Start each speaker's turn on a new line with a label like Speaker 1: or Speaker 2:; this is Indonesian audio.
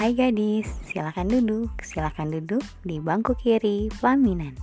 Speaker 1: Hai gadis, silakan duduk, silakan duduk di bangku kiri pelaminan.